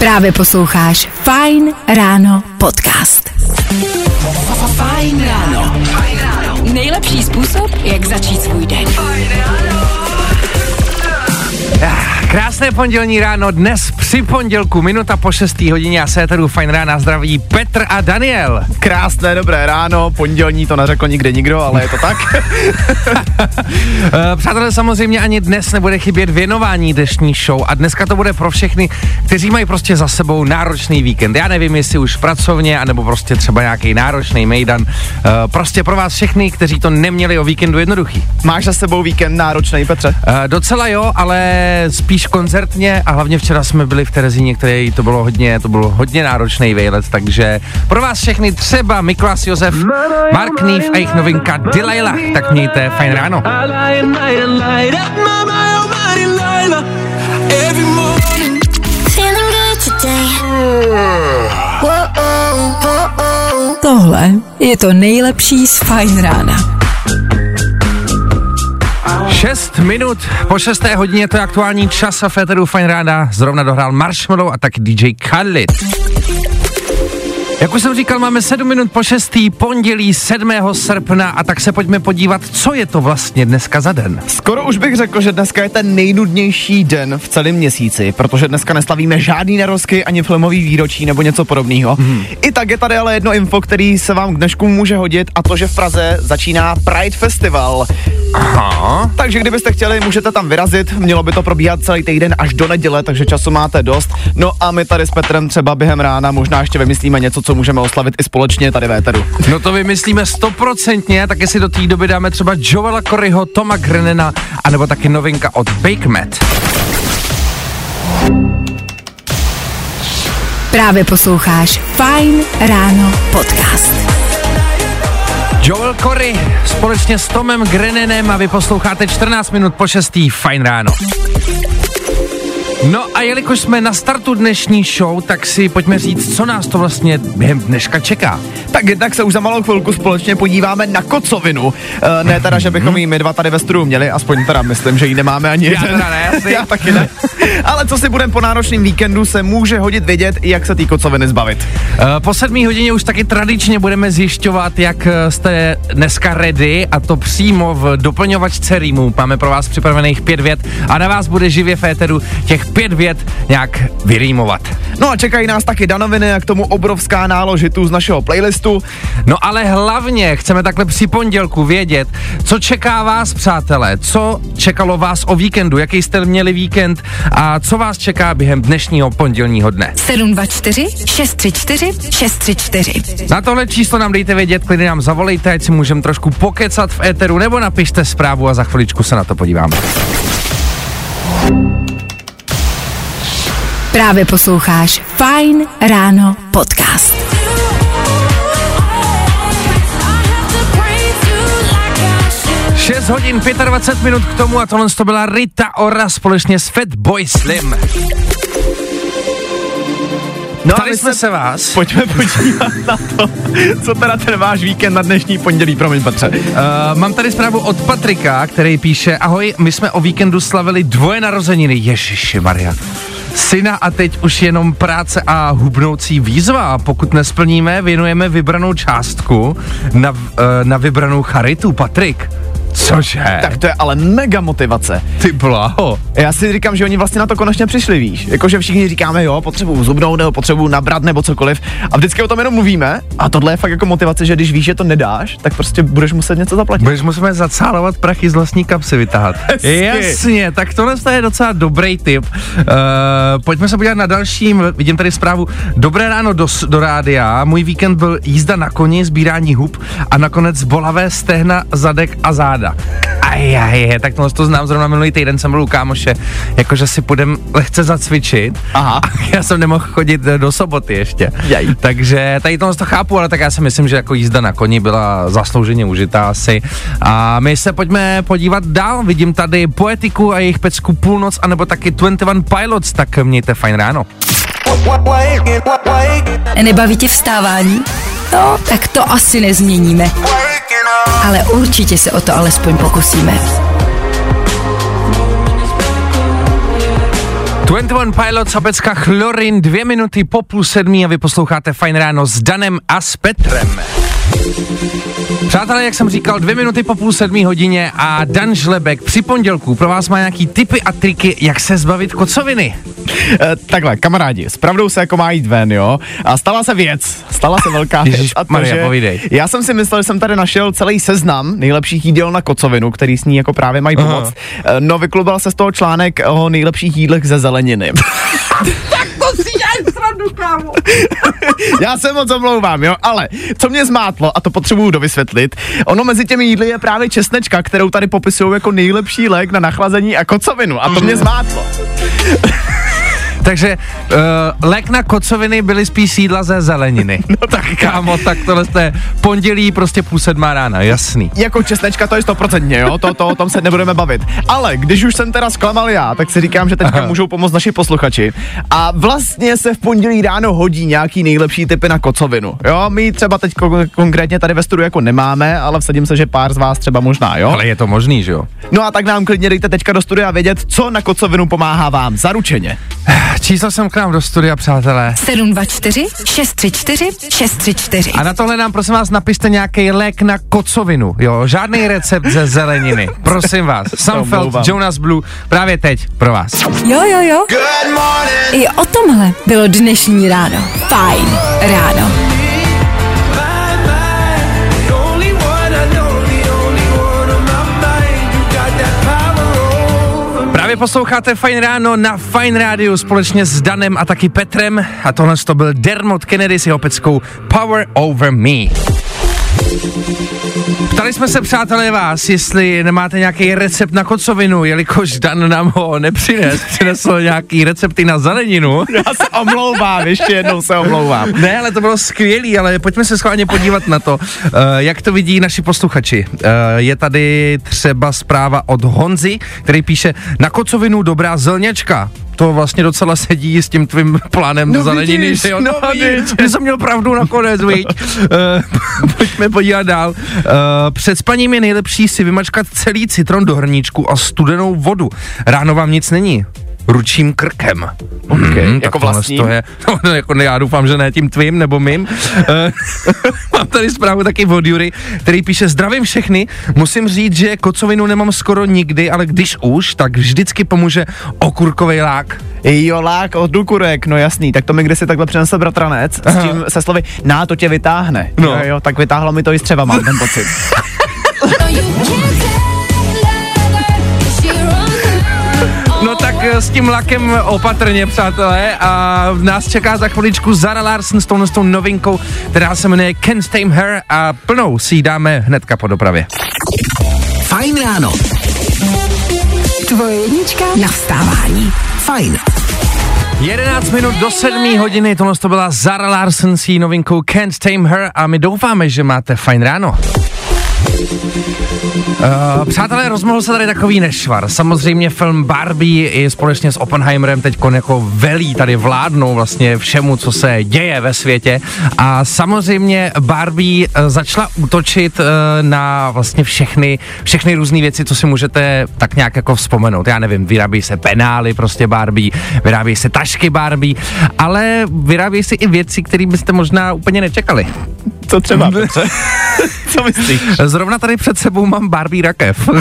Právě posloucháš Fine Ráno podcast. Fajn ráno. Nejlepší způsob, jak začít svůj den. Ah, Krásné pondělní ráno, dnes při pondělku, minuta po 6. hodině a se tady fajn rána zdraví Petr a Daniel. Krásné dobré ráno, pondělní to neřekl nikde nikdo, ale je to tak. Eh, Přátelé, samozřejmě ani dnes nebude chybět věnování dnešní show a dneska to bude pro všechny, kteří mají prostě za sebou náročný víkend. Já nevím, jestli už pracovně, anebo prostě třeba nějaký náročný mejdan. Eh, Prostě pro vás všechny, kteří to neměli o víkendu jednoduchý. Máš za sebou víkend náročný, Petře? Eh, Docela jo, ale spíš koncertně a hlavně včera jsme byli v Terezíně, který to bylo hodně, to bylo hodně náročný výlet, takže pro vás všechny třeba Miklas Josef, Mark Neve a jejich novinka Delilah, tak mějte fajn ráno. Tohle je to nejlepší z Fine Rána. 6 minut po 6. hodině to je aktuální čas a Féteru Fine Ráda zrovna dohrál Marshmallow a tak DJ Khalid. Jak už jsem říkal, máme 7 minut po 6. pondělí 7. srpna a tak se pojďme podívat, co je to vlastně dneska za den. Skoro už bych řekl, že dneska je ten nejnudnější den v celém měsíci, protože dneska neslavíme žádný narozky ani filmový výročí nebo něco podobného. Hmm. I tak je tady ale jedno info, který se vám k dnešku může hodit a to, že v Praze začíná Pride Festival. Aha. Takže kdybyste chtěli, můžete tam vyrazit, mělo by to probíhat celý týden až do neděle, takže času máte dost. No a my tady s Petrem třeba během rána možná ještě vymyslíme něco, co můžeme oslavit i společně tady v éteru. No to vymyslíme stoprocentně, taky si do té doby dáme třeba Joela Coreyho, Toma Grenena, anebo taky novinka od Bakemat. Právě posloucháš Fine Ráno podcast. Joel Corey společně s Tomem Grenenem a vy posloucháte 14 minut po 6. Fajn ráno. No a jelikož jsme na startu dnešní show, tak si pojďme říct, co nás to vlastně během dneška čeká. Tak jednak se už za malou chvilku společně podíváme na kocovinu. E, ne teda, že bychom ji my dva tady ve studiu měli, aspoň teda myslím, že ji nemáme ani Já jeden. teda ne, asi. Já taky ne. Ale co si budeme po náročném víkendu, se může hodit vědět, jak se té kocoviny zbavit. Eh, Po sedmý hodině už taky tradičně budeme zjišťovat, jak eh, jste dneska ready a to přímo v doplňovačce rýmů. Máme pro vás připravených pět vět a na vás bude živě v éteru těch pět vět nějak vyrýmovat. No a čekají nás taky danoviny a k tomu obrovská nálož hitů z našeho playlistu. No ale hlavně chceme takhle při pondělku vědět, co čeká vás, přátelé, co čekalo vás o víkendu, jaký jste měli víkend a co vás čeká během dnešního pondělního dne. 724 634 634. Na tohle číslo nám dejte vědět, klidně nám zavolejte, ať si můžeme trošku pokecat v éteru, nebo napište zprávu a za chviličku se na to podíváme. Právě posloucháš Fine Ráno podcast. 6 hodin 25 minut k tomu a tohle to byla Rita Ora společně s Fatboy Slim. No Ptali jsme se vás. Pojďme podívat na to, co teda ten váš víkend na dnešní pondělí, promiň Petře. Uh, mám tady zprávu od Patrika, který píše, ahoj, my jsme o víkendu slavili dvoje narozeniny, Ježiši Maria. Syna a teď už jenom práce a hubnoucí výzva. Pokud nesplníme, věnujeme vybranou částku na, uh, na vybranou charitu. Patrik, cože? Tak to je ale mega motivace. ty bláho. Já si říkám, že oni vlastně na to konečně přišli, víš. Jakože všichni říkáme, jo, potřebuju zubnout nebo potřebuju nabrat nebo cokoliv. A vždycky o tom jenom mluvíme. A tohle je fakt jako motivace, že když víš, že to nedáš, tak prostě budeš muset něco zaplatit. Budeš musíme zacálovat prachy z vlastní kapsy vytahat. Hezky. Jasně, tak tohle je docela dobrý tip. Uh, pojďme se podívat na dalším, vidím tady zprávu. Dobré ráno do, do rádia, můj víkend byl jízda na koni, sbírání hub a nakonec bolavé stehna, zadek a záda. Záda. Aj, aj, tak tohle to znám, zrovna minulý týden jsem byl u kámoše, jakože si půjdem lehce zacvičit. Aha. A já jsem nemohl chodit do soboty ještě. Jej. Takže tady tohle to chápu, ale tak já si myslím, že jako jízda na koni byla zaslouženě užitá asi. A my se pojďme podívat dál. Vidím tady Poetiku a jejich pecku Půlnoc, anebo taky 21 Pilots, tak mějte fajn ráno. Nebaví tě vstávání? No, tak to asi nezměníme. Ale určitě se o to alespoň pokusíme. 21 Pilots a pecka Chlorin, dvě minuty po půl sedmí a vy posloucháte Fajn ráno s Danem a s Petrem. Přátelé, jak jsem říkal, dvě minuty po půl sedmí hodině a Dan Žlebek při pondělku pro vás má nějaký tipy a triky, jak se zbavit kocoviny. E, takhle, kamarádi, s pravdou se jako má jít ven, jo? A stala se věc, stala se velká věc. Ježiš, a to, Maria, že povídej. Já jsem si myslel, že jsem tady našel celý seznam nejlepších jídel na kocovinu, který s ní jako právě mají pomoct. E, No, vyklubal se z toho článek o nejlepších jídlech ze zeleniny. Já se moc omlouvám, jo, ale co mě zmátlo, a to potřebuju dovysvětlit, ono mezi těmi jídly je právě česnečka, kterou tady popisují jako nejlepší lék na nachlazení a kocovinu. A to mě zmátlo. Takže uh, lék na kocoviny byly spíš sídla ze zeleniny. No tak kámo, tak tohle je pondělí prostě půl sedmá rána, jasný. Jako česnečka to je stoprocentně, jo, to, to, o tom se nebudeme bavit. Ale když už jsem teda zklamal já, tak si říkám, že teďka Aha. můžou pomoct naši posluchači. A vlastně se v pondělí ráno hodí nějaký nejlepší typy na kocovinu. Jo, my třeba teď kon- konkrétně tady ve studiu jako nemáme, ale vsadím se, že pár z vás třeba možná, jo. Ale je to možný, že jo? No a tak nám klidně dejte teďka do studia vědět, co na kocovinu pomáhá vám, zaručeně. Číslo jsem k nám do studia, přátelé. 724 634 634. A na tohle nám prosím vás napište nějaký lék na kocovinu, jo, žádný recept ze zeleniny, prosím vás. Sunfeld, omlouvám. Jonas Blue, právě teď pro vás. Jo, jo, jo. I o tomhle bylo dnešní ráno. Fajn ráno. Právě posloucháte Fine Ráno na Fine Rádiu společně s Danem a taky Petrem a tohle to byl Dermot Kennedy s jeho peckou Power Over Me. Ptali jsme se, přátelé, vás, jestli nemáte nějaký recept na kocovinu, jelikož Dan nám ho nepřines, přinesl nějaký recepty na zeleninu. Já se omlouvám, ještě jednou se omlouvám. Ne, ale to bylo skvělý, ale pojďme se schválně podívat na to, uh, jak to vidí naši posluchači. Uh, je tady třeba zpráva od Honzy, který píše, na kocovinu dobrá zelněčka. To vlastně docela sedí s tím tvým plánem No zeleniny, vidíš, že jo? no To vidíš. Že jsem měl pravdu nakonec, viď? Uh, pojďme podívat dál. Uh, před spaním je nejlepší si vymačkat celý citron do hrníčku a studenou vodu. Ráno vám nic není. Ručím krkem. Okay, tak jako tohle vlastním? To je, no, jako ne, já doufám, že ne tím tvým nebo mým. Eh, Mám tady zprávu taky od Jury, který píše, zdravím všechny, musím říct, že kocovinu nemám skoro nikdy, ale když už, tak vždycky pomůže okurkový lák. Jo, lák od dukurek, no jasný, tak to mi kdysi takhle přinesl bratranec s tím se slovy, ná to tě vytáhne. No. Jo, jo, tak vytáhlo mi to i střeva, mám ten pocit. s tím lakem opatrně, přátelé, a nás čeká za chviličku Zara Larson s touhle s tou novinkou, která se jmenuje Can't Tame Her a plnou si ji dáme hnedka po dopravě. Fajn ráno. Tvoje jednička na vstávání. Fajn. 11 minut do 7 hodiny, tohle to byla Zara Larson s novinkou Can't Tame Her a my doufáme, že máte fajn ráno. Uh, přátelé, rozmohl se tady takový nešvar. Samozřejmě film Barbie i společně s Oppenheimerem teď jako velí tady vládnou vlastně všemu, co se děje ve světě. A samozřejmě Barbie uh, začala útočit uh, na vlastně všechny, všechny různé věci, co si můžete tak nějak jako vzpomenout. Já nevím, vyrábí se penály prostě Barbie, vyrábí se tašky Barbie, ale vyrábí se i věci, které byste možná úplně nečekali. Co třeba? Co myslíš? Zrovna tady před sebou mám Barbie rakev.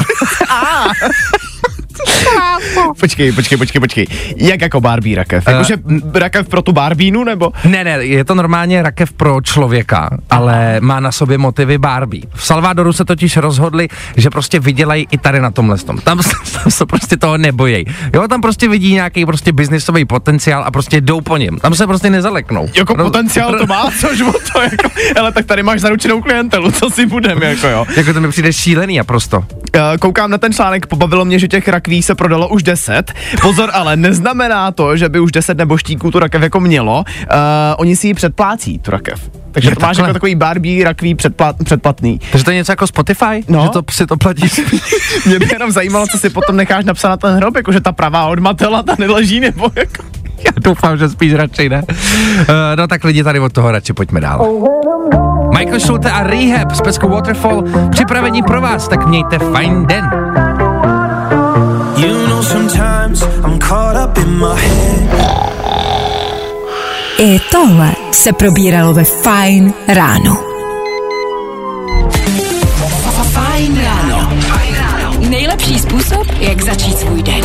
Počkej, počkej, počkej, počkej. Jak jako Barbie rakev? Eh, Jakože rakev pro tu Barbínu, nebo? ne, ne, je to normálně rakev pro člověka, ale má na sobě motivy Barbie. V Salvadoru se totiž rozhodli, že prostě vydělají i tady na tomhle tom. Tam, se- tam se prostě toho nebojí. Jo, tam prostě vidí nějaký prostě biznisový potenciál a prostě jdou po něm. Tam se prostě nezaleknou. Jako Roz- potenciál to má, což mu to jako, ale tak tady máš zaručenou klientelu, co si budem, jako jo. Jako to mi přijde šílený a prosto. Eh, Koukám na ten článek, pobavilo mě, že těch rakví se prodalo už 10. Pozor, ale neznamená to, že by už 10 nebo štíků tu rakev jako mělo. Uh, oni si ji předplácí, tu rakev. Takže Je to máš takhle. jako takový Barbie rakví předplat, předplatný. Takže to je něco jako Spotify? No. Že to si to platíš? Mě by jenom zajímalo, co si potom necháš napsat na ten hrob, jakože ta pravá od Matela, ta neleží, nebo jako... Já doufám, že spíš radši ne. Uh, no tak lidi tady od toho radši pojďme dál. Michael Schulte a Rehab s peckou Waterfall připravení pro vás, tak mějte fajn den. You know sometimes I'm caught up in my head. I tohle se probíralo ve Fine ráno. Fajn ráno. Nejlepší způsob, jak začít svůj den.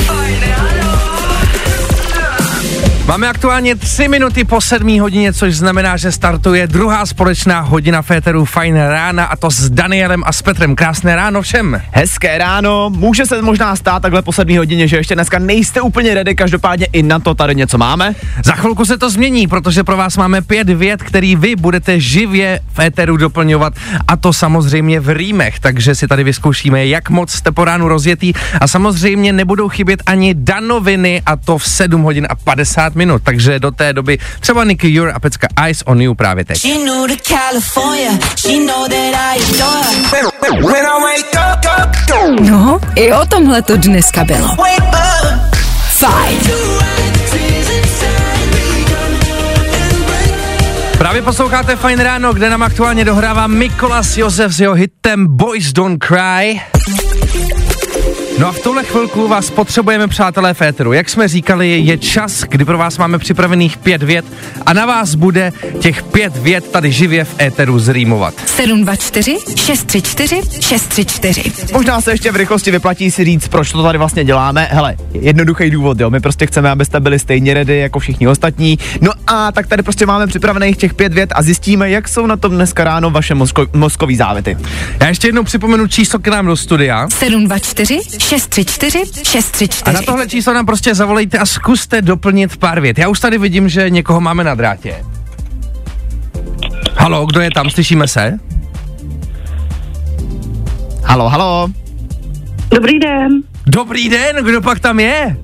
Máme aktuálně 3 minuty po 7 hodině, což znamená, že startuje druhá společná hodina Féteru Fajn rána a to s Danielem a s Petrem. Krásné ráno všem. Hezké ráno, může se možná stát takhle po sedmý hodině, že ještě dneska nejste úplně ready, každopádně i na to tady něco máme. Za chvilku se to změní, protože pro vás máme pět vět, který vy budete živě v éteru doplňovat a to samozřejmě v rýmech, takže si tady vyzkoušíme, jak moc jste po ránu rozjetý a samozřejmě nebudou chybět ani danoviny a to v 7 hodin a 50 minut, takže do té doby třeba Nicky Jure a pecka Ice on You právě teď. No, i o tomhle to dneska bylo. Fajn. Právě posloucháte Fine Ráno, kde nám aktuálně dohrává Mikolas Josef s jeho hitem Boys Don't Cry. No a v tuhle chvilku vás potřebujeme, přátelé Féteru. Jak jsme říkali, je čas, kdy pro vás máme připravených pět vět a na vás bude těch pět vět tady živě v éteru zrýmovat. 724 634 634. Možná se ještě v rychlosti vyplatí si říct, proč to tady vlastně děláme. Hele, jednoduchý důvod, jo. My prostě chceme, abyste byli stejně ready jako všichni ostatní. No a tak tady prostě máme připravených těch pět vět a zjistíme, jak jsou na tom dneska ráno vaše mozko- mozkový závity. Já ještě jednou připomenu číslo k nám do studia. 724 634 A 634. na tohle číslo nám prostě zavolejte a zkuste doplnit pár vět. Já už tady vidím, že někoho máme na drátě. Halo, kdo je tam? Slyšíme se? Halo, halo. Dobrý den, Dobrý den, kdo pak tam je?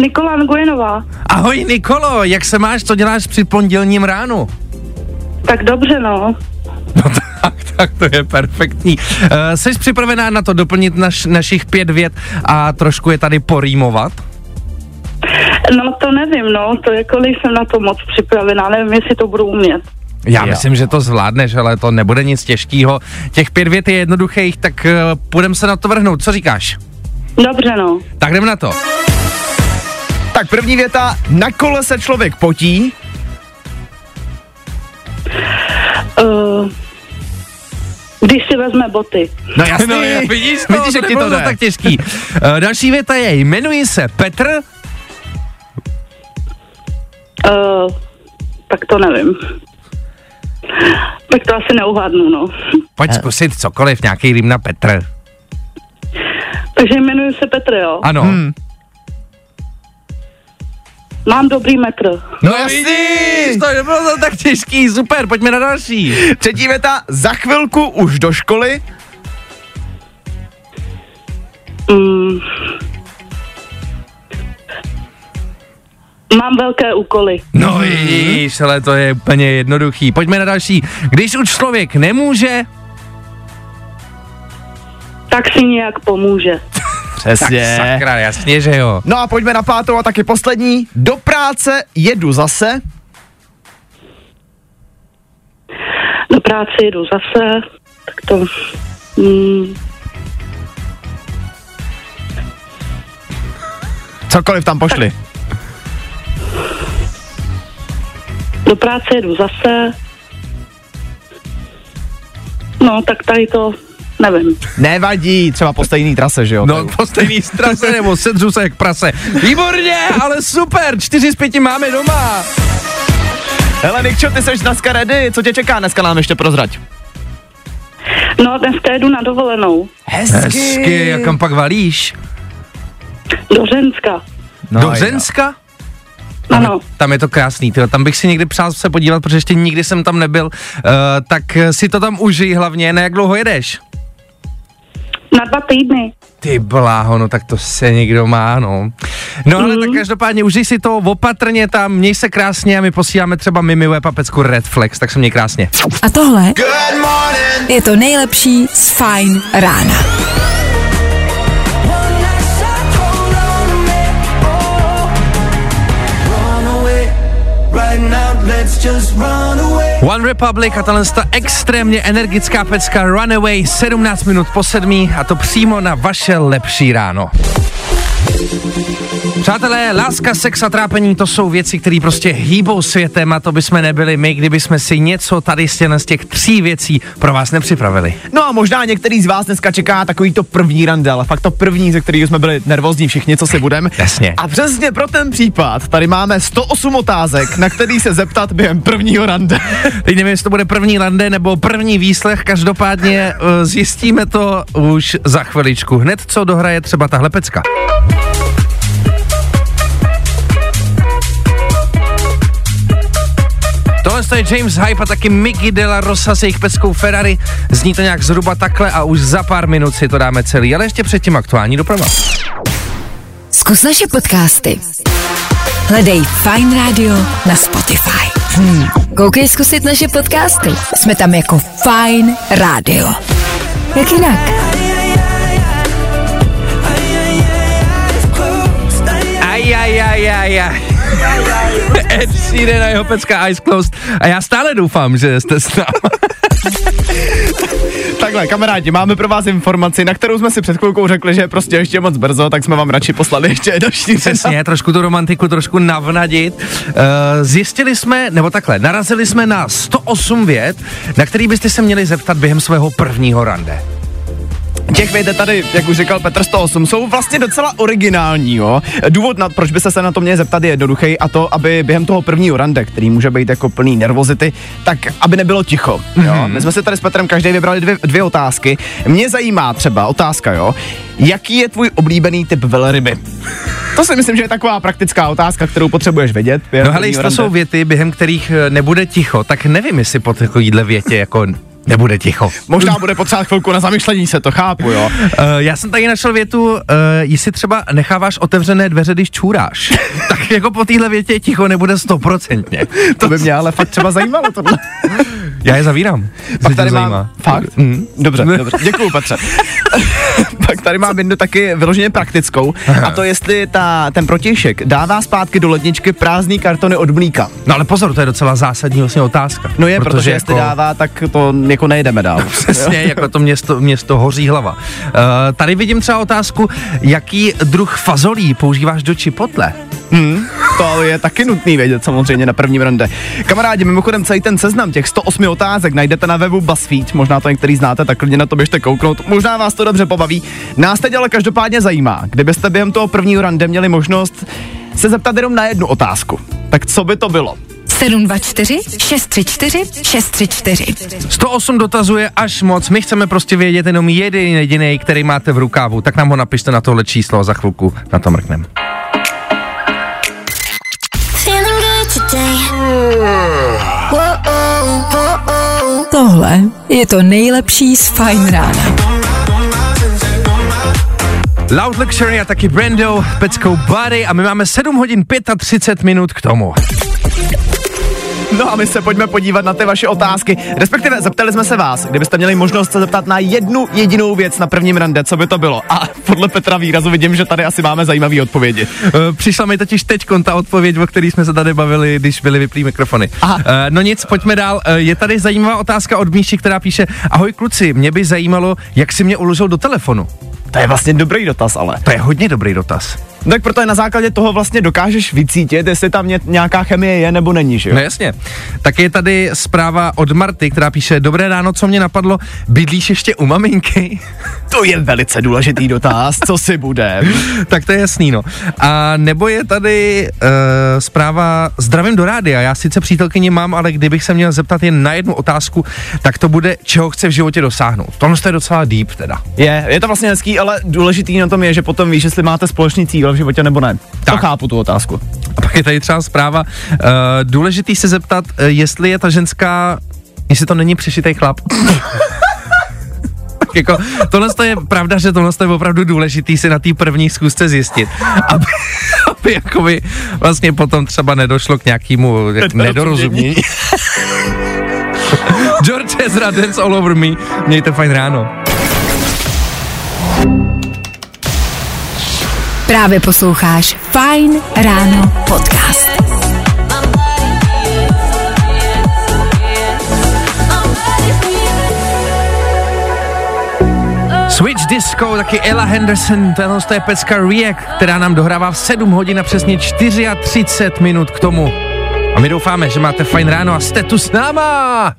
Nikola Nguyenová. Ahoj Nikolo, jak se máš, co děláš při pondělním ránu? Tak dobře, no. No tak, tak to je perfektní. Uh, jsi připravená na to doplnit naš, našich pět vět a trošku je tady porýmovat? No to nevím, no, to jako nejsem na to moc připravená, nevím, jestli to budu umět. Já Jo. myslím, že to zvládneš, ale to nebude nic těžkého. Těch pět vět je jednoduchých, tak uh, půjdeme se na to vrhnout. Co říkáš? Dobře, no. Tak jdem na to. Tak první věta, na kole se člověk potí. Uh, když si vezme boty. No jasný. No, je, vidíš, to, vidíš, jak ti to jde. tak těžký. Uh, další věta je, jmenuji se Petr. Uh, tak to nevím. Tak to asi neuhádnu, no. Pojď zkusit cokoliv, nějaký rým na Petr. Takže jmenuji se Petr, jo. Ano. Hmm. Mám dobrý metr. No jasný, to nebylo to tak těžký, super, pojďme na další. Třetí věta, za chvilku už do školy. Mm. Mám velké úkoly. No vidíš, ale to je úplně jednoduchý. Pojďme na další. Když už člověk nemůže, Tak si nějak pomůže. tak Přesně. sakra, jasně, že jo. No a pojďme na pátou a taky poslední. Do práce jedu zase. Do práce jdu zase. Tak to... Mm, Cokoliv tam pošli. do práce jedu zase. No, tak tady to nevím. Nevadí, třeba po stejný trase, že jo? No, po stejný strase nebo sedřu se jak prase. Výborně, ale super, čtyři z pěti máme doma. Hele, Nikčo, ty jsi dneska ready, co tě čeká dneska nám ještě prozrať? No, dneska jedu na dovolenou. Hezky, jak kam pak valíš? Do Řenska. No, Do jo. Řenska? Ano. Tam je to krásný, tyjo. tam bych si někdy přál se podívat, protože ještě nikdy jsem tam nebyl, uh, tak si to tam užij hlavně, na jak dlouho jedeš? Na dva týdny. Ty bláho, no tak to se někdo má, no. No ale tak každopádně užij si to opatrně tam, měj se krásně a my posíláme třeba Mimi Web a pecku Red Flex, tak se měj krásně. A tohle je to nejlepší z Fine rána. One Republic a tahle ta extrémně energická pecka Runaway 17 minut po sedmí a to přímo na vaše lepší ráno. Přátelé, láska, sex a trápení, to jsou věci, které prostě hýbou světem a to bychom nebyli my, kdyby jsme si něco tady z těch- z těch tří věcí pro vás nepřipravili. No a možná některý z vás dneska čeká takový to první rande, ale fakt to první, ze kterého jsme byli nervózní všichni, co si budem. Jasně. A přesně pro ten případ tady máme 108 otázek, na který se zeptat během prvního rande. Teď nevím, jestli to bude první lande nebo první výslech, každopádně eh, zjistíme to už za chviličku. Hned co dohraje třeba tahle pecka. Tohle je James Hype a taky Mickey de la Rosa s jejich peckou Ferrari. Zní to nějak zhruba takhle a už za pár minut si to dáme celý, ale ještě předtím aktuální doprava. Zkus naše podcasty. Hledej Fine Radio na Spotify. Hmm. Koukej zkusit naše podcasty. Jsme tam jako Fine Radio. Jak jinak? Aj, aj, aj, aj, aj. Ed Sheeran a jeho pecka Eyes Closed. A já stále doufám, že jste s námi. Takhle, kamarádi, máme pro vás informaci, na kterou jsme si před chvilkou řekli, že je prostě ještě moc brzo, tak jsme vám radši poslali ještě další Přesně, trošku tu romantiku trošku navnadit. Uh, zjistili jsme, nebo takhle, narazili jsme na 108 vět, na který byste se měli zeptat během svého prvního rande. Těch je tady, jak už říkal Petr 108, jsou vlastně docela originální, jo. Důvod, na, proč byste se na to měli zeptat, je jednoduchý a to, aby během toho prvního rande, který může být jako plný nervozity, tak aby nebylo ticho. Jo. Mhm. My jsme si tady s Petrem každý vybrali dvě, dvě otázky. Mě zajímá třeba otázka, jo. Jaký je tvůj oblíbený typ velryby? To si myslím, že je taková praktická otázka, kterou potřebuješ vědět. No hele, prvního to jsou věty, během kterých eh, nebude ticho, tak nevím, jestli po takovýhle větě jako nebude ticho. Možná bude potřebovat chvilku na zamyšlení se, to chápu, jo. Uh, já jsem tady našel větu, uh, jestli třeba necháváš otevřené dveře, když čůráš, tak jako po téhle větě ticho nebude stoprocentně. To by mě ale fakt třeba zajímalo tohle. Já je zavírám. Pak tady mám, fakt? Mm. Dobře, dobře, děkuju Petře. Pak tady mám jednu taky vyloženě praktickou a to jestli ta, ten protějšek dává zpátky do ledničky prázdný kartony od mlíka. No ale pozor, to je docela zásadní vlastně otázka. No je, protože, protože jestli dává, tak to jako nejdeme dál. Přesně, jako to město, město hoří hlava. Uh, tady vidím třeba otázku, jaký druh fazolí používáš do čipotle? Hmm, to je taky nutný vědět samozřejmě na prvním rande. Kamarádi, mimochodem celý ten seznam těch 108 otázek najdete na webu BuzzFeed, možná to některý znáte, tak klidně na to běžte kouknout, možná vás to dobře pobaví. Nás teď ale každopádně zajímá, kdybyste během toho prvního rande měli možnost se zeptat jenom na jednu otázku. Tak co by to bylo? 724 634 634. 108 dotazuje až moc, my chceme prostě vědět jenom jeden jediný, který máte v rukávu, tak nám ho napište na tohle číslo a za chvilku na to mrkneme. Tohle je to nejlepší z Fine rána. Loud Luxury a taky Brando, peckou Body a my máme 7 hodin 35 minut k tomu. No a my se pojďme podívat na ty vaše otázky. Respektive zeptali jsme se vás, kdybyste měli možnost se zeptat na jednu jedinou věc na prvním rande, co by to bylo. A podle Petra výrazu vidím, že tady asi máme zajímavé odpovědi. Uh, Přišla mi totiž teď ta odpověď, o který jsme se tady bavili, když byly vyplý mikrofony. Aha. Uh, no nic, pojďme dál. Uh, Je tady zajímavá otázka od Míši, která píše, ahoj kluci, mě by zajímalo, jak si mě uložil do telefonu. To je vlastně dobrý dotaz, ale. To je hodně dobrý dotaz. Tak proto na základě toho vlastně dokážeš vycítit, jestli tam ně, nějaká chemie je nebo není, že jo? No jasně. Tak je tady zpráva od Marty, která píše, dobré ráno, co mě napadlo, bydlíš ještě u maminky? To je velice důležitý dotaz, co si bude. tak to je jasný, no. A nebo je tady uh, zpráva zdravím do rádia. Já sice přítelkyni mám, ale kdybych se měl zeptat jen na jednu otázku, tak to bude, čeho chce v životě dosáhnout. Tohle je docela deep teda. Je, je to vlastně hezký, ale důležitý na tom je, že potom víš, jestli máte společný cíl v životě nebo ne. Tak. To chápu tu otázku. A pak je tady třeba zpráva, uh, důležitý se zeptat, uh, jestli je ta ženská, jestli to není přešitý chlap. tak jako, tohle to je pravda, že tohle je opravdu důležitý si na té první zkusce zjistit, aby, aby jakoby vlastně potom třeba nedošlo k nějakému nedorozumění. George Ezra, Dance All Over Me, mějte fajn ráno. Právě posloucháš Fine Ráno podcast. Switch Disco, taky Ella Henderson, tenhle je pecka React, která nám dohrává v 7 hodin a přesně 34 minut k tomu. A my doufáme, že máte fajn ráno a jste tu s náma!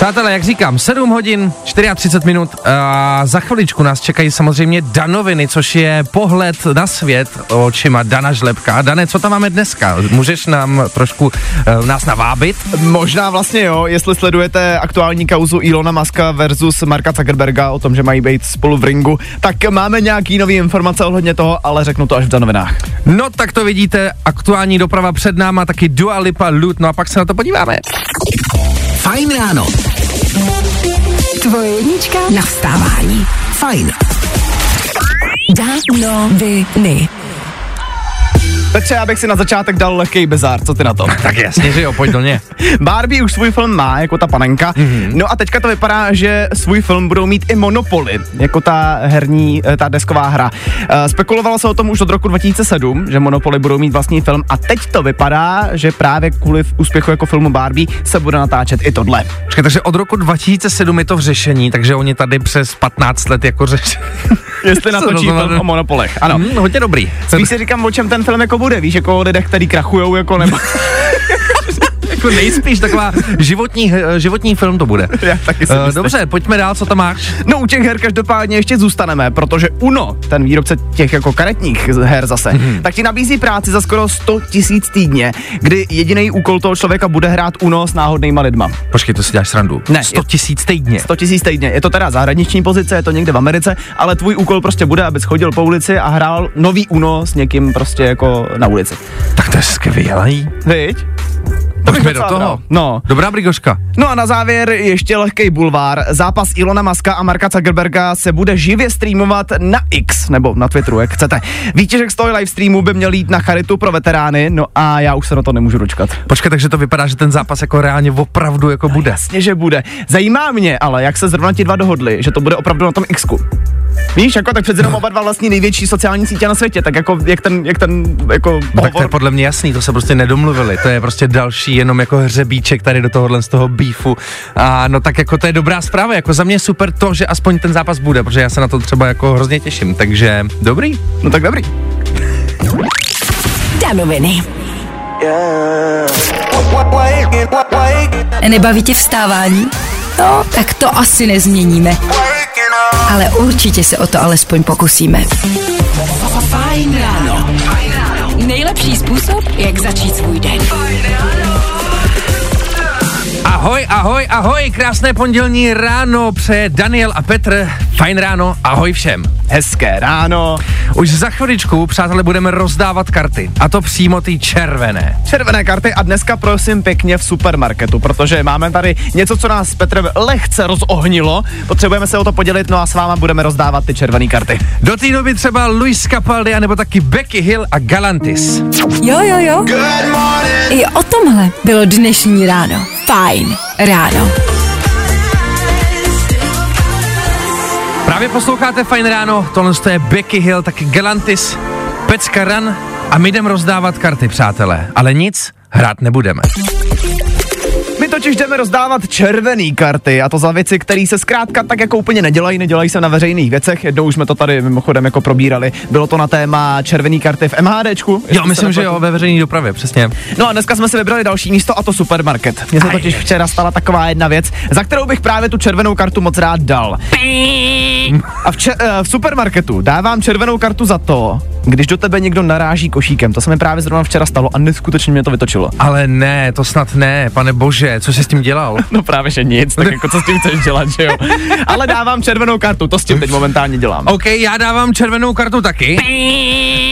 Přátelé, jak říkám, 7 hodin, 34 minut a za chviličku nás čekají samozřejmě Danoviny, což je pohled na svět očima Dana Žlepka. Dane, co tam máme dneska? Můžeš nám trošku uh, nás navábit? Možná vlastně jo, jestli sledujete aktuální kauzu Ilona Maska versus Marka Zuckerberga o tom, že mají být spolu v ringu, tak máme nějaký nový informace ohledně toho, ale řeknu to až v Danovinách. No tak to vidíte, aktuální doprava před náma, taky Dua Lipa, Loot, no a pak se na to podíváme. Fajn ráno. Tvoje jednička na vstávání. Fajn. Danoviny. Petře, já bych si na začátek dal lehký bezár, co ty na to? Tak jasně, že jo, pojď do ně. Barbie už svůj film má, jako ta panenka. Mm-hmm. No a teďka to vypadá, že svůj film budou mít i Monopoly, jako ta herní, eh, ta desková hra. Uh, spekulovalo se o tom už od roku 2007, že Monopoly budou mít vlastní film a teď to vypadá, že právě kvůli úspěchu jako filmu Barbie se bude natáčet i tohle. Počkej, takže od roku 2007 je to v řešení, takže oni tady přes 15 let jako řeší. Jestli natočí film o Monopolech, ano. Hmm, hodně dobrý. Spíš si říkám, o čem ten film jako bude, víš, jako o lidech, který krachujou, jako nebo... jako nejspíš taková životní, eh, životní film to bude. Já taky si Uh, dobře, pojďme dál, co tam máš? No u těch her každopádně ještě zůstaneme, protože Uno, ten výrobce těch jako karetních her zase, mm-hmm. tak ti nabízí práci za skoro 100 tisíc týdně, kdy jediný úkol toho člověka bude hrát Uno s náhodnýma lidma. Počkej, to si děláš srandu. Ne, 100 tisíc týdně. 100 tisíc týdně. Je to teda zahraniční pozice, je to někde v Americe, ale tvůj úkol prostě bude, abys chodil po ulici a hrál nový Uno s někým prostě jako na ulici. Tak to je skvělý. Viď? Pojďme do toho. bral. No. Dobrá brigoška. No a na závěr ještě lehký bulvár. Zápas Ilona Maska a Marka Zuckerberga se bude živě streamovat na X, nebo na Twitteru, jak chcete. Výtěžek z toho live streamu by měl jít na charitu pro veterány, no a já už se na to nemůžu dočkat. Počkej, takže to vypadá, že ten zápas jako reálně opravdu jako bude. Jasně, že bude. Zajímá mě ale, jak se zrovna ti dva dohodli, že to bude opravdu na tom Xku. Víš, jako tak přece jenom oba dva vlastně největší sociální sítě na světě, tak jako jak ten, jak ten jako No, tak to je podle mě jasný, to se prostě nedomluvili, to je prostě další jenom jako hřebíček tady do tohohle z toho beefu. A no tak jako to je dobrá zpráva, jako za mě super to, že aspoň ten zápas bude, protože já se na to třeba jako hrozně těším, takže dobrý. No tak dobrý. Danoviny. Nebaví tě vstávání? No, tak to asi nezměníme. Ale určitě se o to alespoň pokusíme. Fajn ráno. Nejlepší způsob, jak začít svůj den. Ahoj, ahoj, ahoj, krásné pondělní ráno přeje Daniel a Petr. Fajn ráno, ahoj všem. Hezké ráno. Už za chviličku, přátelé, budeme rozdávat karty. A to přímo ty červené. Červené karty a dneska prosím pěkně v supermarketu, protože máme tady něco, co nás s Petrem lehce rozohnilo. Potřebujeme se o to podělit, no a s váma budeme rozdávat ty červené karty. Do té doby třeba Luis Capaldi, nebo taky Becky Hill a Galantis. Jo, jo, jo. I o tomhle bylo dnešní ráno. Fajn ráno. Právě posloucháte Fajn ráno, tohle je Becky Hill, taky Galantis, Pecka Ran a my jdem rozdávat karty, přátelé. Ale nic, hrát nebudeme. My totiž jdeme rozdávat červené karty a to za věci, které se zkrátka tak jako úplně nedělají, nedělají se na veřejných věcech. Jednou už jsme to tady mimochodem jako probírali. Bylo to na téma červené karty v MHDčku. Jo, myslím, že jo, ve veřejné dopravě, přesně. No a dneska jsme si vybrali další místo a to supermarket. Mně se totiž včera stala taková jedna věc, za kterou bych právě tu červenou kartu moc rád dal. A v, če- eh, v supermarketu dávám červenou kartu za to, když do tebe někdo naráží košíkem. To se mi právě zrovna včera stalo a neskutečně mě to vytočilo. Ale ne, to snad ne, pane bože, co jsi s tím dělal? No právě, že nic, tak jako co s tím chceš dělat, že jo? Ale dávám červenou kartu, to s tím teď momentálně dělám. OK, já dávám červenou kartu taky.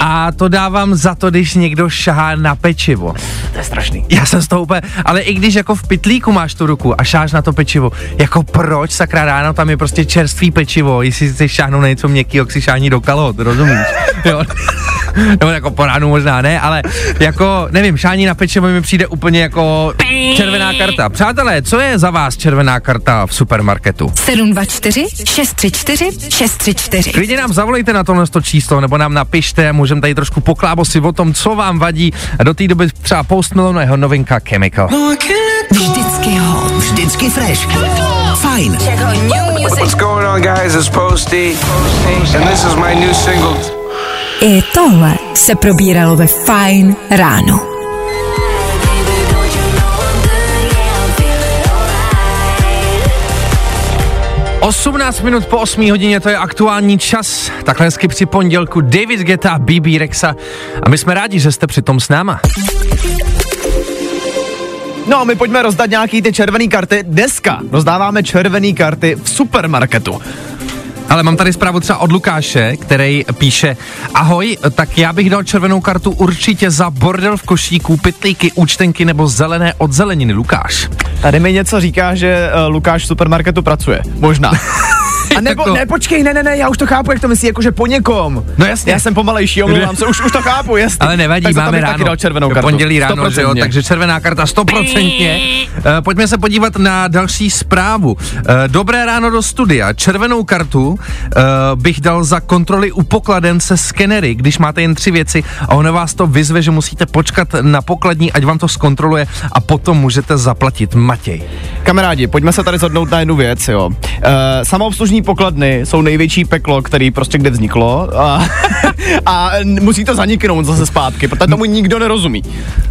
A to dávám za to, když někdo šahá na pečivo. To je strašný. Já jsem z toho úplně, ale i když jako v pytlíku máš tu ruku a šáš na to pečivo, jako proč sakra ráno tam je prostě čerstvý pečivo, jestli si šáhnout na něco měkkého, si šáhní do kalhot, rozumíš? Jo. Nebo jako po ránu možná ne, ale jako, nevím, šání na pečivo mi přijde úplně jako červená karta. Přátelé, co je za vás červená karta v supermarketu? 724 634 634. Klidně nám zavolejte na tohle to číslo, nebo nám napište, můžeme tady trošku poklábosit o tom, co vám vadí. A do té doby třeba Post Malone jeho novinka Chemical. Vždycky hot. Vždycky fresh. Fajn. What's going on, guys? It's Posty, and this is my new single. I tohle se probíralo ve Fine ráno. 18 minut po 8 hodině, to je aktuální čas. Takhle hezky při pondělku David Geta, BB Rexa. A my jsme rádi, že jste přitom s náma. No a my pojďme rozdat nějaký ty červené karty. Dneska rozdáváme červené karty v supermarketu. Ale mám tady zprávu třeba od Lukáše, který píše Ahoj, tak já bych dal červenou kartu určitě za bordel v košíku, pytlíky, účtenky nebo zelené od zeleniny. Lukáš. Tady mi něco říká, že uh, Lukáš v supermarketu pracuje. Možná. A nebo, Jako- ne, počkej, ne, ne, ne, já už to chápu, jak to myslí, jakože po někom. No jasně. Já jsem pomalejší, omlouvám se, už, už to chápu, jasně. Ale nevadí, tak to máme ráno. taky dal červenou kartu. Pondělí ráno, že jo, 100%. takže červená karta stoprocentně. Uh, pojďme se podívat na další zprávu. Uh, dobré ráno do studia. Červenou kartu uh, bych dal za kontroly u pokladen se skenery, když máte jen tři věci a ono vás to vyzve, že musíte počkat na pokladní, ať vám to zkontroluje a potom můžete zaplatit. Matěj. Kamarádi, pojďme se tady zhodnout na jednu věc, jo. E, samoobslužní pokladny jsou největší peklo, který prostě kde vzniklo a, a musí to zaniknout zase zpátky, protože tomu nikdo nerozumí.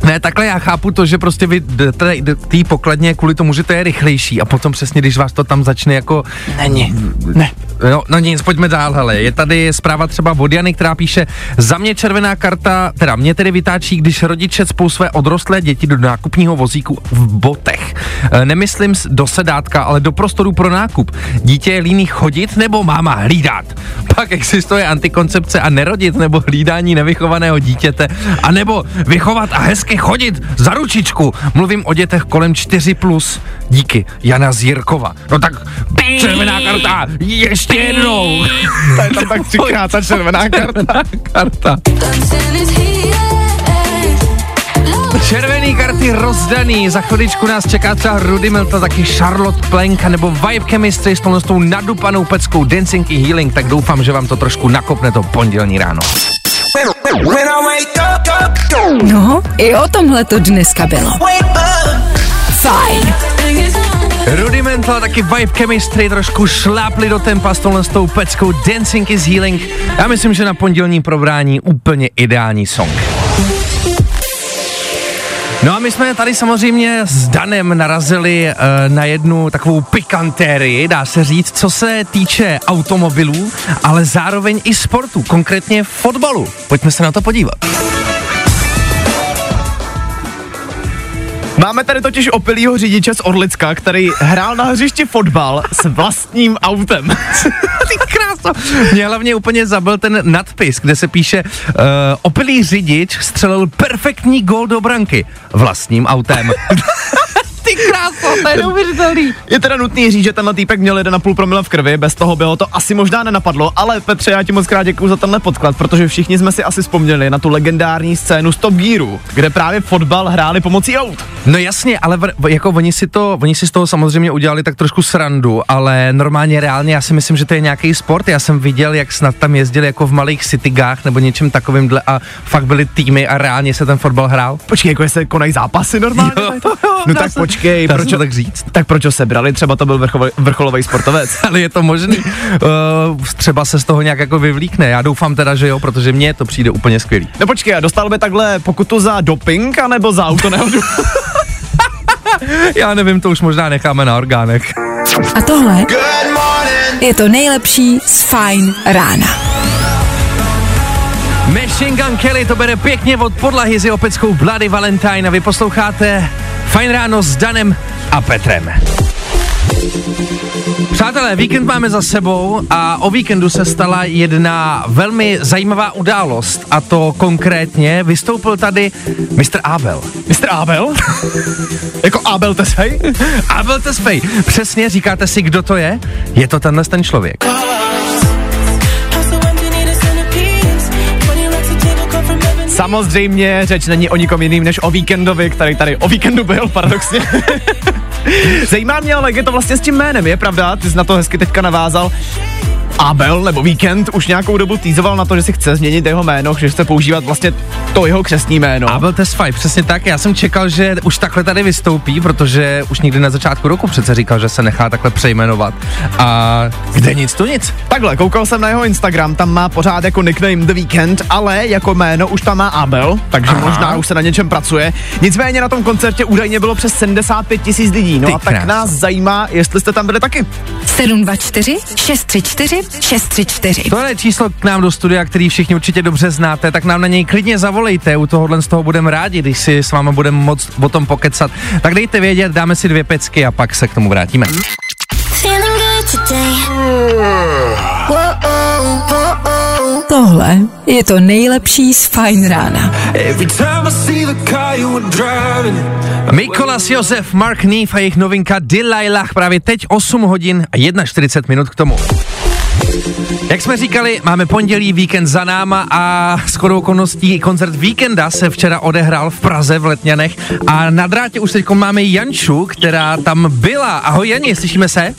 Ne, takhle já chápu to, že prostě vy jdete k té pokladně kvůli tomu, že to je rychlejší a potom přesně, když vás to tam začne jako Není. Ne. No, no nic, pojďme dál, hele. Je tady zpráva třeba od Jany, která píše, za mě červená karta, teda mě tedy vytáčí, když rodiče spou své odrostlé děti do nákupního vozíku v botech. E, nemyslím do sedátka, ale do prostoru pro nákup. Dítě je líný chodit nebo máma hlídat. Pak existuje antikoncepce a nerodit nebo hlídání nevychovaného dítěte, a nebo vychovat a hezky chodit za ručičku. Mluvím o dětech kolem 4+. Plus. Díky, Jana Zírkova. No tak červená karta, ještě jednou. To je tam tak třikrát ta červená karta. karta. Červený karty rozdaný, za chviličku nás čeká třeba Rudy Milta, taky Charlotte Plenka nebo Vibe Chemistry s tou nadupanou peckou Dancing i Healing, tak doufám, že vám to trošku nakopne to pondělní ráno. No, i o tomhle to dneska bylo. Fajn. Rudimental, taky Vibe Chemistry trošku šlápli do tempa s touhle s tou peckou Dancing is Healing. Já myslím, že na pondělní probrání úplně ideální song. No a my jsme tady samozřejmě s Danem narazili uh, na jednu takovou pikantérii, dá se říct, co se týče automobilů, ale zároveň i sportu, konkrétně fotbalu. Pojďme se na to podívat. Máme tady totiž opilýho řidiče z Orlicka, který hrál na hřišti fotbal s vlastním autem. Ty kráso. Mě hlavně úplně zabil ten nadpis, kde se píše uh, opilý řidič střelil perfektní gol do branky vlastním autem. Ty kráso, to je neuvěřitelný. Je teda nutný říct, že tenhle týpek měl 1,5 promile v krvi, bez toho bylo to asi možná nenapadlo, ale Petře, já ti moc krát děkuju za tenhle podklad, protože všichni jsme si asi vzpomněli na tu legendární scénu z Top Gearu, kde právě fotbal hráli pomocí aut. No jasně, ale v, v- jako oni si, to, oni si z toho samozřejmě udělali tak trošku srandu, ale normálně reálně já si myslím, že to je nějaký sport. Já jsem viděl, jak snad tam jezdili jako v malých citygách nebo něčem takovýmhle a fakt byly týmy a reálně se ten fotbal hrál. Počkej, jako se konají zápasy normálně? Jo, jo, no tak se- počkej, proč tak říct? Tak proč ho sebrali? Třeba to byl vrcholový, vrcholový sportovec. ale je to možný. Uh, třeba se z toho nějak jako vyvlíkne. Já doufám teda, že jo, protože mně to přijde úplně skvělý. No počkej, a dostal by takhle pokutu za doping, anebo za autonehodu? Já nevím, to už možná necháme na orgánech. A tohle je to nejlepší z Fajn rána. Machine Gun Kelly to bere pěkně od podlahy s jeho peckou Bloody Valentine a vy posloucháte Fajn ráno s Danem a Petrem. Přátelé, víkend máme za sebou a o víkendu se stala jedna velmi zajímavá událost a to konkrétně vystoupil tady Mr. Abel. Mr. Abel? jako Abel Tesfej? Abel Tesfej. Přesně, říkáte si, kdo to je? Je to tenhle ten člověk. Samozřejmě řeč není o nikom jiným než o víkendovi, který tady o víkendu byl, paradoxně. Zajímá mě ale, jak je to vlastně s tím jménem, je pravda? Ty jsi na to hezky teďka navázal. Abel nebo Víkend už nějakou dobu týzoval na to, že si chce změnit jeho jméno, že chce používat vlastně to jeho křesní jméno. Abel Tesfaye, přesně tak. Já jsem čekal, že už takhle tady vystoupí, protože už někdy na začátku roku přece říkal, že se nechá takhle přejmenovat. A kde nic, tu nic. Takhle, koukal jsem na jeho Instagram, tam má pořád jako nickname The Weekend, ale jako jméno už tam má Abel, takže Aha. možná už se na něčem pracuje. Nicméně na tom koncertě údajně bylo přes 75 tisíc lidí, no Ty a tak krás. nás zajímá, jestli jste tam byli taky. 724 634 634. To je číslo k nám do studia, který všichni určitě dobře znáte, tak nám na něj klidně zavolejte, u tohohle z toho budeme rádi, když si s vámi budeme moc o tom pokecat. Tak dejte vědět, dáme si dvě pecky a pak se k tomu vrátíme. Tohle je to nejlepší z Fajn rána. Mikolas Josef, Mark Neve a jejich novinka Delilah právě teď 8 hodin a 41 minut k tomu. Jak jsme říkali, máme pondělí, víkend za náma a skoro okolností koncert víkenda se včera odehrál v Praze v Letňanech a na drátě už teď máme Janču, která tam byla. Ahoj Jani, slyšíme se?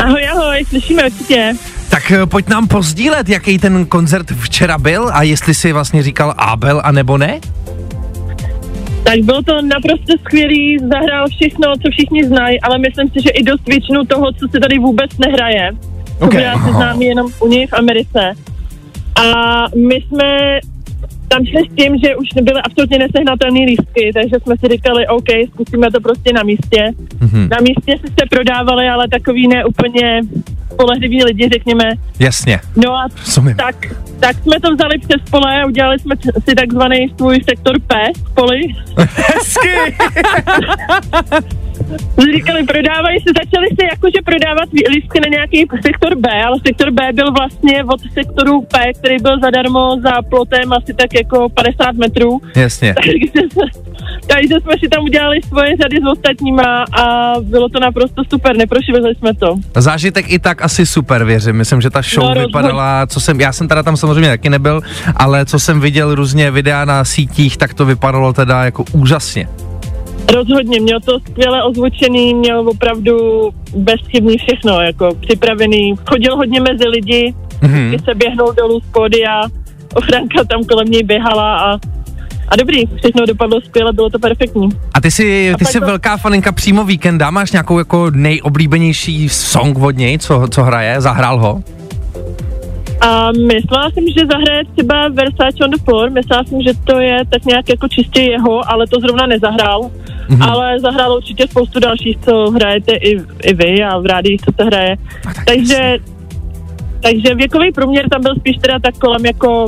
Ahoj, ahoj, slyšíme určitě. Tak eh, pojď nám pozdílet, jaký ten koncert včera byl a jestli si vlastně říkal Abel a nebo ne? Tak bylo to naprosto skvělý, zahrál všechno, co všichni znají, ale myslím si, že i dost většinu toho, co se tady vůbec nehraje. Okay. asi známý jenom u něj v Americe. A my jsme tam šli s tím, že už byly absolutně nesehnatelné lístky, takže jsme si říkali, OK, zkusíme to prostě na místě. Mhm. Na místě se se prodávali, ale takový ne úplně spolehliví lidi, řekněme. Jasně. No a Rozumím. tak, tak jsme to vzali přes pole a udělali jsme si takzvaný svůj sektor P v poli. Hezky! Říkali, prodávají se, začali se jakože prodávat lístky na nějaký sektor B, ale sektor B byl vlastně od sektoru P, který byl zadarmo za plotem asi tak jako 50 metrů. Jasně. takže, jsme- takže jsme si tam udělali svoje řady s ostatníma a bylo to naprosto super, neprošvihli jsme to. Zážitek i tak asi super, věřím. Myslím, že ta show No, no, rozhodně. vypadala, co jsem, já jsem teda tam samozřejmě taky nebyl, ale co jsem viděl různě videa na sítích, tak to vypadalo teda jako úžasně. Rozhodně, měl to skvěle ozvučený, měl opravdu bezchybný všechno, jako připravený. Chodil hodně mezi lidi, Mhm. když se běhnul dolů z pódia, ochranka tam kolem něj běhala a, a dobrý, všechno dopadlo skvěle, bylo to perfektní. A ty jsi, ty jsi to- velká faninka přímo víkenda, máš nějakou jako nejoblíbenější song od něj, co, co hraje, zahrál ho? A myslela jsem, že zahraje třeba Versace on the floor, myslela jsem, že to je tak nějak jako čistě jeho, ale to zrovna nezahrál. Mhm. Mm-hmm. Ale zahrál určitě spoustu dalších, co hrajete i, i vy a v rádiích, co se hraje. tak takže, takže věkový průměr tam byl spíš teda tak kolem jako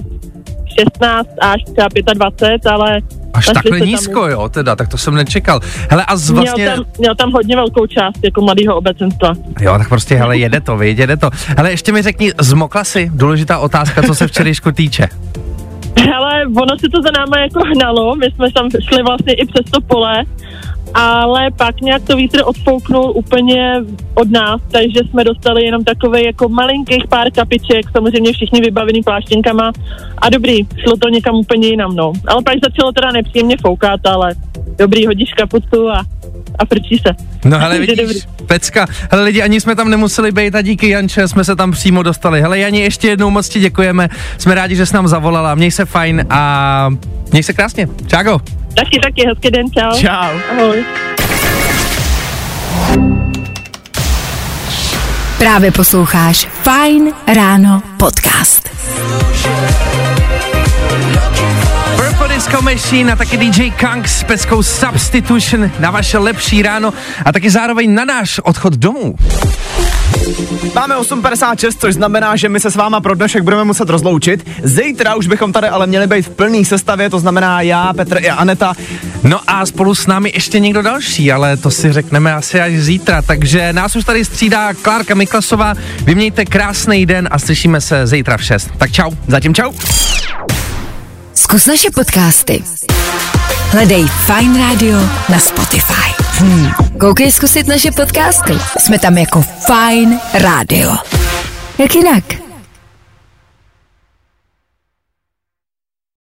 16 až třeba 25, ale Až takhle se tam- nízko, jo, teda, tak to jsem nečekal. Hele, a z vlastně, Měl, tam, měl tam hodně velkou část jako mladého obecenstva. jo, tak prostě, hele, jede to, viď, jede to. Hele, ještě mi řekni, zmokla si? Důležitá otázka, co se včerejšku týče. Ale ono se to za náma jako hnalo, my jsme tam šli vlastně i přes to pole, ale pak nějak to vítr odfouknul úplně od nás, takže jsme dostali jenom takové jako malinkých pár kapiček, samozřejmě všichni vybavený pláštěnkama a dobrý, šlo to někam úplně jinam, no. Ale pak začalo teda nepříjemně foukat, ale dobrý, hodíš kaputu a, a frčí se. No hele, Takže vidíš, pecka. Hele lidi, ani jsme tam nemuseli být a díky Janče jsme se tam přímo dostali. Hele Jani, ještě jednou moc ti děkujeme. Jsme rádi, že jsi nám zavolala. Měj se fajn a měj se krásně. Čágo. Taky, taky, hezký den, čau. Čau. Ahoj. Právě posloucháš Fajn ráno podcast. Disco Machine a taky DJ Kang s peckou Substitution na vaše lepší ráno a taky zároveň na náš odchod domů. Máme 8.56, což znamená, že my se s váma pro dnešek budeme muset rozloučit. Zítra už bychom tady ale měli být v plný sestavě, to znamená já, Petr i Aneta. No a spolu s námi ještě někdo další, ale to si řekneme asi až zítra. Takže nás už tady střídá Klárka Miklasová. Vy mějte krásný den a slyšíme se zítra v 6. Tak čau. Zatím čau. Zkus naše podcasty. Hledej Fine Radio na Spotify. Hmm. Koukej zkusit naše podcasty. Jsme tam jako Fine Radio. Jak jinak?